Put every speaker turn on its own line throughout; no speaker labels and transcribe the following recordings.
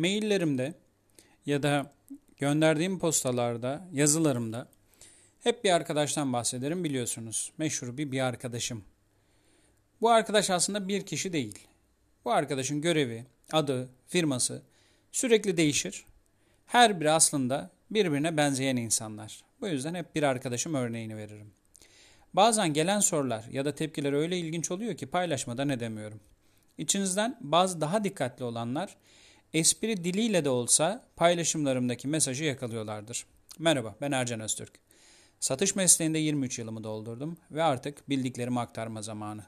maillerimde ya da gönderdiğim postalarda, yazılarımda hep bir arkadaştan bahsederim biliyorsunuz. Meşhur bir bir arkadaşım. Bu arkadaş aslında bir kişi değil. Bu arkadaşın görevi, adı, firması sürekli değişir. Her biri aslında birbirine benzeyen insanlar. Bu yüzden hep bir arkadaşım örneğini veririm. Bazen gelen sorular ya da tepkiler öyle ilginç oluyor ki paylaşmadan edemiyorum. İçinizden bazı daha dikkatli olanlar espri diliyle de olsa paylaşımlarımdaki mesajı yakalıyorlardır. Merhaba ben Ercan Öztürk. Satış mesleğinde 23 yılımı doldurdum ve artık bildiklerimi aktarma zamanı.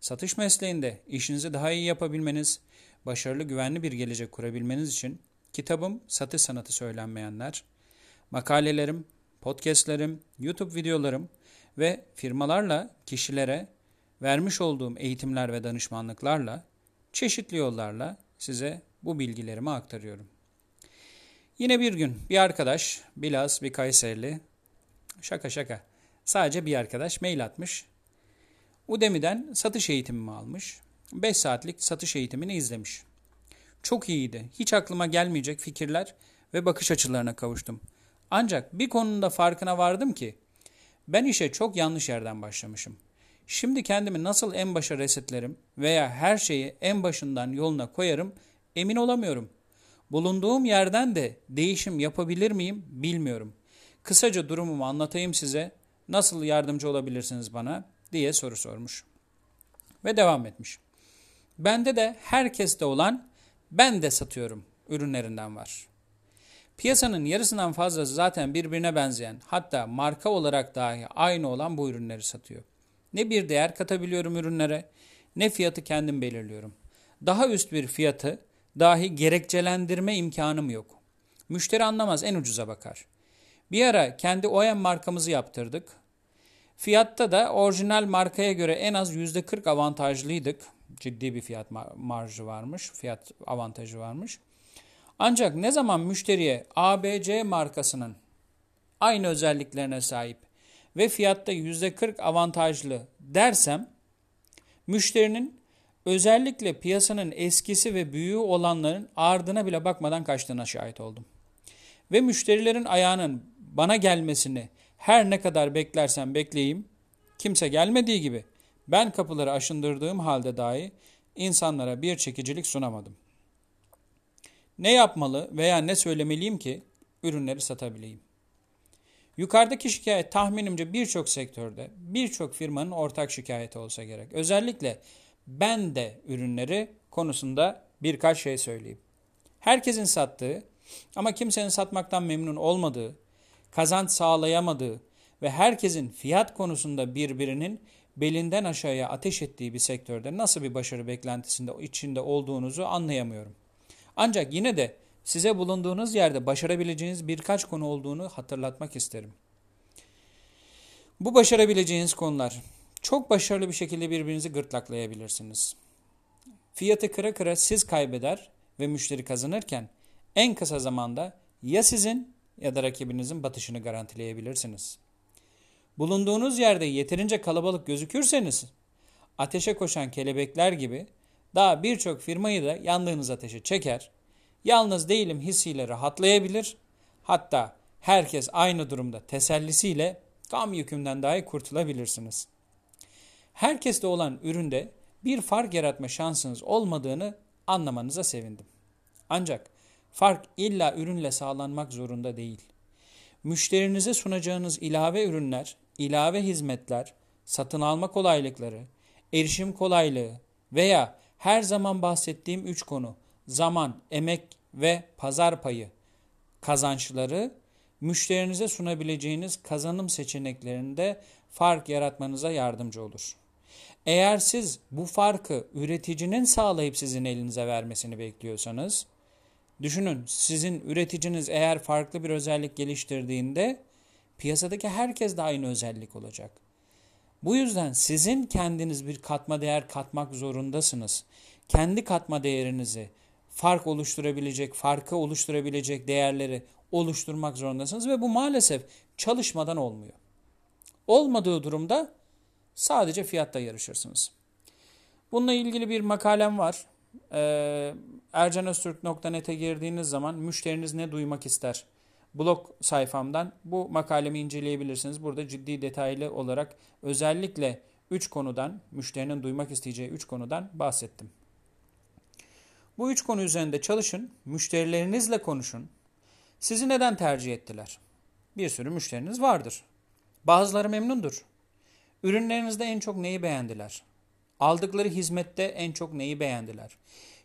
Satış mesleğinde işinizi daha iyi yapabilmeniz, başarılı güvenli bir gelecek kurabilmeniz için kitabım Satış Sanatı Söylenmeyenler, makalelerim, podcastlerim, YouTube videolarım ve firmalarla kişilere vermiş olduğum eğitimler ve danışmanlıklarla çeşitli yollarla size bu bilgilerimi aktarıyorum. Yine bir gün bir arkadaş, biraz bir Kayserili, şaka şaka, sadece bir arkadaş mail atmış. Udemy'den satış eğitimimi almış. 5 saatlik satış eğitimini izlemiş. Çok iyiydi. Hiç aklıma gelmeyecek fikirler ve bakış açılarına kavuştum. Ancak bir konunda farkına vardım ki ben işe çok yanlış yerden başlamışım. Şimdi kendimi nasıl en başa resetlerim veya her şeyi en başından yoluna koyarım emin olamıyorum. Bulunduğum yerden de değişim yapabilir miyim bilmiyorum. Kısaca durumumu anlatayım size. Nasıl yardımcı olabilirsiniz bana diye soru sormuş. Ve devam etmiş. Bende de herkeste olan ben de satıyorum ürünlerinden var. Piyasanın yarısından fazlası zaten birbirine benzeyen hatta marka olarak dahi aynı olan bu ürünleri satıyor. Ne bir değer katabiliyorum ürünlere ne fiyatı kendim belirliyorum. Daha üst bir fiyatı dahi gerekçelendirme imkanım yok. Müşteri anlamaz en ucuza bakar. Bir ara kendi OEM markamızı yaptırdık. Fiyatta da orijinal markaya göre en az %40 avantajlıydık. Ciddi bir fiyat marjı varmış, fiyat avantajı varmış. Ancak ne zaman müşteriye ABC markasının aynı özelliklerine sahip ve fiyatta %40 avantajlı dersem müşterinin özellikle piyasanın eskisi ve büyüğü olanların ardına bile bakmadan kaçtığına şahit oldum. Ve müşterilerin ayağının bana gelmesini her ne kadar beklersem bekleyeyim kimse gelmediği gibi ben kapıları aşındırdığım halde dahi insanlara bir çekicilik sunamadım. Ne yapmalı veya ne söylemeliyim ki ürünleri satabileyim? Yukarıdaki şikayet tahminimce birçok sektörde, birçok firmanın ortak şikayeti olsa gerek. Özellikle ben de ürünleri konusunda birkaç şey söyleyeyim. Herkesin sattığı ama kimsenin satmaktan memnun olmadığı, kazanç sağlayamadığı ve herkesin fiyat konusunda birbirinin belinden aşağıya ateş ettiği bir sektörde nasıl bir başarı beklentisinde içinde olduğunuzu anlayamıyorum. Ancak yine de size bulunduğunuz yerde başarabileceğiniz birkaç konu olduğunu hatırlatmak isterim. Bu başarabileceğiniz konular çok başarılı bir şekilde birbirinizi gırtlaklayabilirsiniz. Fiyatı kıra kıra siz kaybeder ve müşteri kazanırken en kısa zamanda ya sizin ya da rakibinizin batışını garantileyebilirsiniz. Bulunduğunuz yerde yeterince kalabalık gözükürseniz ateşe koşan kelebekler gibi daha birçok firmayı da yandığınız ateşe çeker, yalnız değilim hissiyle rahatlayabilir, hatta herkes aynı durumda tesellisiyle tam yükümden dahi kurtulabilirsiniz. Herkeste olan üründe bir fark yaratma şansınız olmadığını anlamanıza sevindim. Ancak fark illa ürünle sağlanmak zorunda değil. Müşterinize sunacağınız ilave ürünler, ilave hizmetler, satın alma kolaylıkları, erişim kolaylığı veya her zaman bahsettiğim üç konu zaman, emek ve pazar payı kazançları müşterinize sunabileceğiniz kazanım seçeneklerinde fark yaratmanıza yardımcı olur. Eğer siz bu farkı üreticinin sağlayıp sizin elinize vermesini bekliyorsanız, düşünün sizin üreticiniz eğer farklı bir özellik geliştirdiğinde piyasadaki herkes de aynı özellik olacak. Bu yüzden sizin kendiniz bir katma değer katmak zorundasınız. Kendi katma değerinizi, fark oluşturabilecek, farkı oluşturabilecek değerleri oluşturmak zorundasınız ve bu maalesef çalışmadan olmuyor. Olmadığı durumda sadece fiyatta yarışırsınız. Bununla ilgili bir makalem var. Ee, ercanöztürk.net'e girdiğiniz zaman müşteriniz ne duymak ister? Blog sayfamdan bu makalemi inceleyebilirsiniz. Burada ciddi detaylı olarak özellikle 3 konudan, müşterinin duymak isteyeceği 3 konudan bahsettim. Bu 3 konu üzerinde çalışın, müşterilerinizle konuşun. Sizi neden tercih ettiler? Bir sürü müşteriniz vardır. Bazıları memnundur. Ürünlerinizde en çok neyi beğendiler? Aldıkları hizmette en çok neyi beğendiler?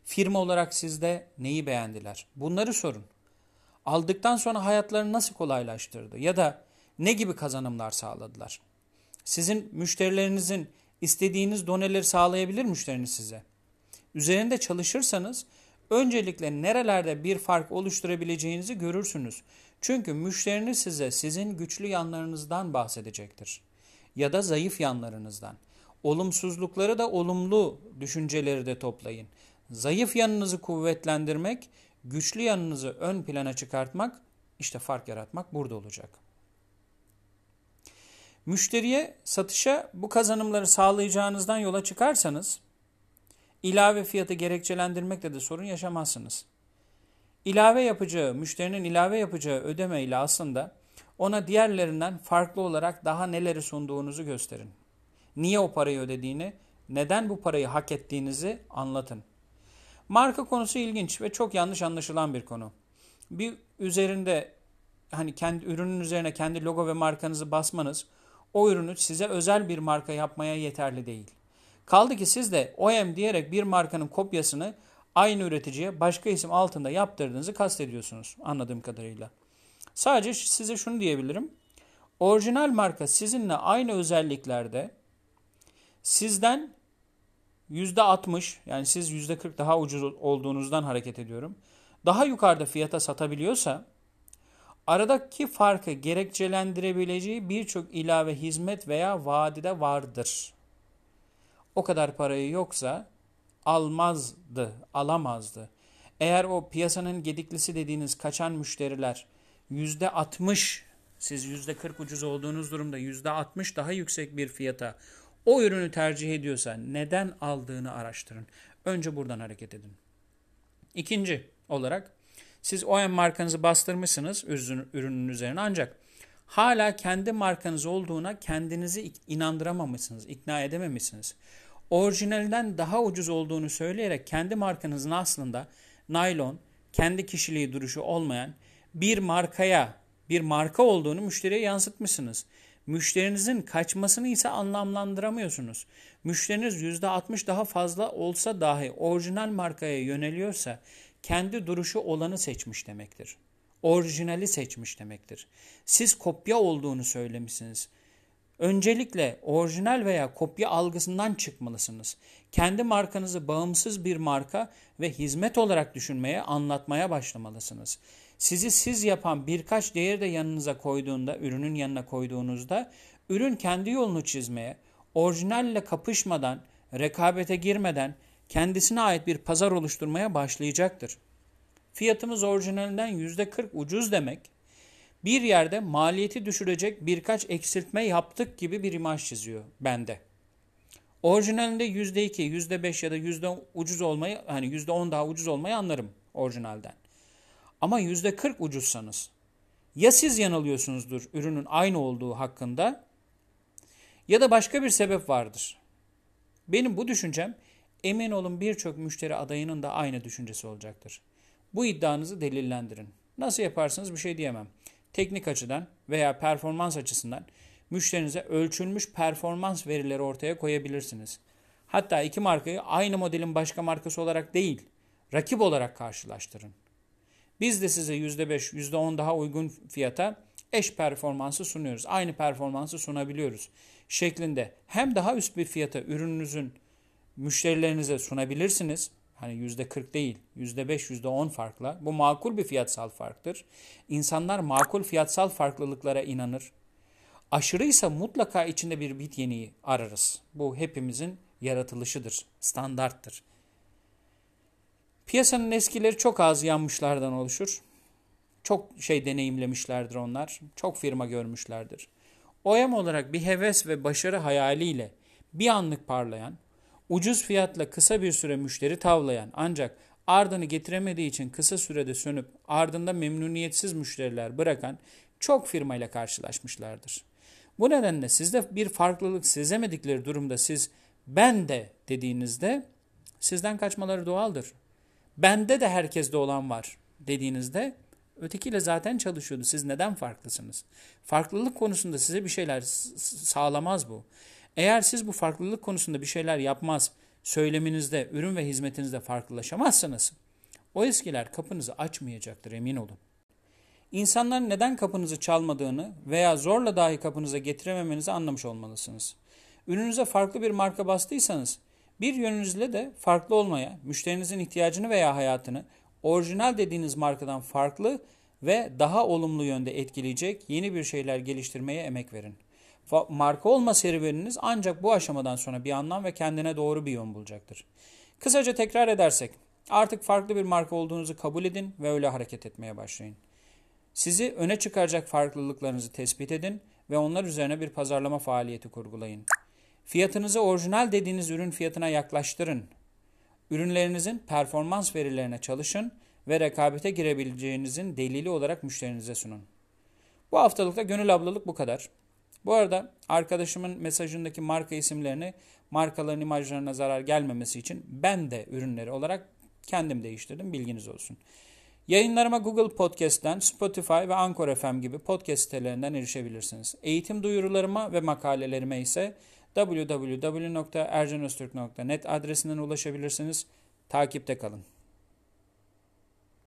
Firma olarak sizde neyi beğendiler? Bunları sorun. Aldıktan sonra hayatlarını nasıl kolaylaştırdı ya da ne gibi kazanımlar sağladılar? Sizin müşterilerinizin istediğiniz doneleri sağlayabilir müşteriniz size. Üzerinde çalışırsanız öncelikle nerelerde bir fark oluşturabileceğinizi görürsünüz. Çünkü müşteriniz size sizin güçlü yanlarınızdan bahsedecektir ya da zayıf yanlarınızdan. Olumsuzlukları da olumlu düşünceleri de toplayın. Zayıf yanınızı kuvvetlendirmek, güçlü yanınızı ön plana çıkartmak, işte fark yaratmak burada olacak. Müşteriye satışa bu kazanımları sağlayacağınızdan yola çıkarsanız, ilave fiyatı gerekçelendirmekle de sorun yaşamazsınız. İlave yapacağı, müşterinin ilave yapacağı ödeme ile aslında ona diğerlerinden farklı olarak daha neleri sunduğunuzu gösterin. Niye o parayı ödediğini, neden bu parayı hak ettiğinizi anlatın. Marka konusu ilginç ve çok yanlış anlaşılan bir konu. Bir üzerinde hani kendi ürünün üzerine kendi logo ve markanızı basmanız o ürünü size özel bir marka yapmaya yeterli değil. Kaldı ki siz de OEM diyerek bir markanın kopyasını aynı üreticiye başka isim altında yaptırdığınızı kastediyorsunuz anladığım kadarıyla. Sadece size şunu diyebilirim. Orijinal marka sizinle aynı özelliklerde sizden %60 yani siz %40 daha ucuz olduğunuzdan hareket ediyorum. Daha yukarıda fiyata satabiliyorsa aradaki farkı gerekçelendirebileceği birçok ilave hizmet veya vadide vardır. O kadar parayı yoksa almazdı, alamazdı. Eğer o piyasanın gediklisi dediğiniz kaçan müşteriler %60 siz %40 ucuz olduğunuz durumda %60 daha yüksek bir fiyata o ürünü tercih ediyorsa neden aldığını araştırın. Önce buradan hareket edin. İkinci olarak siz OEM markanızı bastırmışsınız ürünün üzerine ancak hala kendi markanız olduğuna kendinizi inandıramamışsınız, ikna edememişsiniz. Orijinalinden daha ucuz olduğunu söyleyerek kendi markanızın aslında naylon, kendi kişiliği duruşu olmayan bir markaya, bir marka olduğunu müşteriye yansıtmışsınız. Müşterinizin kaçmasını ise anlamlandıramıyorsunuz. Müşteriniz %60 daha fazla olsa dahi orijinal markaya yöneliyorsa kendi duruşu olanı seçmiş demektir. Orijinali seçmiş demektir. Siz kopya olduğunu söylemişsiniz. Öncelikle orijinal veya kopya algısından çıkmalısınız. Kendi markanızı bağımsız bir marka ve hizmet olarak düşünmeye, anlatmaya başlamalısınız. Sizi siz yapan birkaç değeri de yanınıza koyduğunda, ürünün yanına koyduğunuzda, ürün kendi yolunu çizmeye, orijinalle kapışmadan, rekabete girmeden kendisine ait bir pazar oluşturmaya başlayacaktır. Fiyatımız orijinalinden %40 ucuz demek, bir yerde maliyeti düşürecek birkaç eksiltme yaptık gibi bir imaj çiziyor bende. Orijinalinde %2, %5 ya da %10 ucuz olmayı, hani %10 daha ucuz olmayı anlarım orijinalden. Ama %40 ucuzsanız ya siz yanılıyorsunuzdur ürünün aynı olduğu hakkında ya da başka bir sebep vardır. Benim bu düşüncem emin olun birçok müşteri adayının da aynı düşüncesi olacaktır. Bu iddianızı delillendirin. Nasıl yaparsınız bir şey diyemem. Teknik açıdan veya performans açısından müşterinize ölçülmüş performans verileri ortaya koyabilirsiniz. Hatta iki markayı aynı modelin başka markası olarak değil, rakip olarak karşılaştırın. Biz de size %5, %10 daha uygun fiyata eş performansı sunuyoruz. Aynı performansı sunabiliyoruz şeklinde hem daha üst bir fiyata ürününüzün müşterilerinize sunabilirsiniz. Hani %40 değil, %5, %10 farkla. Bu makul bir fiyatsal farktır. İnsanlar makul fiyatsal farklılıklara inanır. Aşırıysa mutlaka içinde bir bit yeniği ararız. Bu hepimizin yaratılışıdır, standarttır. Piyasanın eskileri çok az yanmışlardan oluşur. Çok şey deneyimlemişlerdir onlar. Çok firma görmüşlerdir. OEM olarak bir heves ve başarı hayaliyle bir anlık parlayan, ucuz fiyatla kısa bir süre müşteri tavlayan ancak ardını getiremediği için kısa sürede sönüp ardında memnuniyetsiz müşteriler bırakan çok firmayla karşılaşmışlardır. Bu nedenle sizde bir farklılık sezemedikleri durumda siz ben de dediğinizde sizden kaçmaları doğaldır. Bende de herkeste olan var dediğinizde ötekiyle zaten çalışıyordu. Siz neden farklısınız? Farklılık konusunda size bir şeyler sağlamaz bu. Eğer siz bu farklılık konusunda bir şeyler yapmaz, söyleminizde, ürün ve hizmetinizde farklılaşamazsanız o eskiler kapınızı açmayacaktır emin olun. İnsanların neden kapınızı çalmadığını veya zorla dahi kapınıza getirememenizi anlamış olmalısınız. Ürünüze farklı bir marka bastıysanız bir yönünüzle de farklı olmaya, müşterinizin ihtiyacını veya hayatını orijinal dediğiniz markadan farklı ve daha olumlu yönde etkileyecek yeni bir şeyler geliştirmeye emek verin. Marka olma serüveniniz ancak bu aşamadan sonra bir anlam ve kendine doğru bir yön bulacaktır. Kısaca tekrar edersek, artık farklı bir marka olduğunuzu kabul edin ve öyle hareket etmeye başlayın. Sizi öne çıkaracak farklılıklarınızı tespit edin ve onlar üzerine bir pazarlama faaliyeti kurgulayın. Fiyatınızı orijinal dediğiniz ürün fiyatına yaklaştırın. Ürünlerinizin performans verilerine çalışın ve rekabete girebileceğinizin delili olarak müşterinize sunun. Bu haftalıkta gönül ablalık bu kadar. Bu arada arkadaşımın mesajındaki marka isimlerini markaların imajlarına zarar gelmemesi için ben de ürünleri olarak kendim değiştirdim bilginiz olsun. Yayınlarıma Google Podcast'ten, Spotify ve Anchor FM gibi podcast sitelerinden erişebilirsiniz. Eğitim duyurularıma ve makalelerime ise www.ercanöztürk.net adresinden ulaşabilirsiniz. Takipte kalın.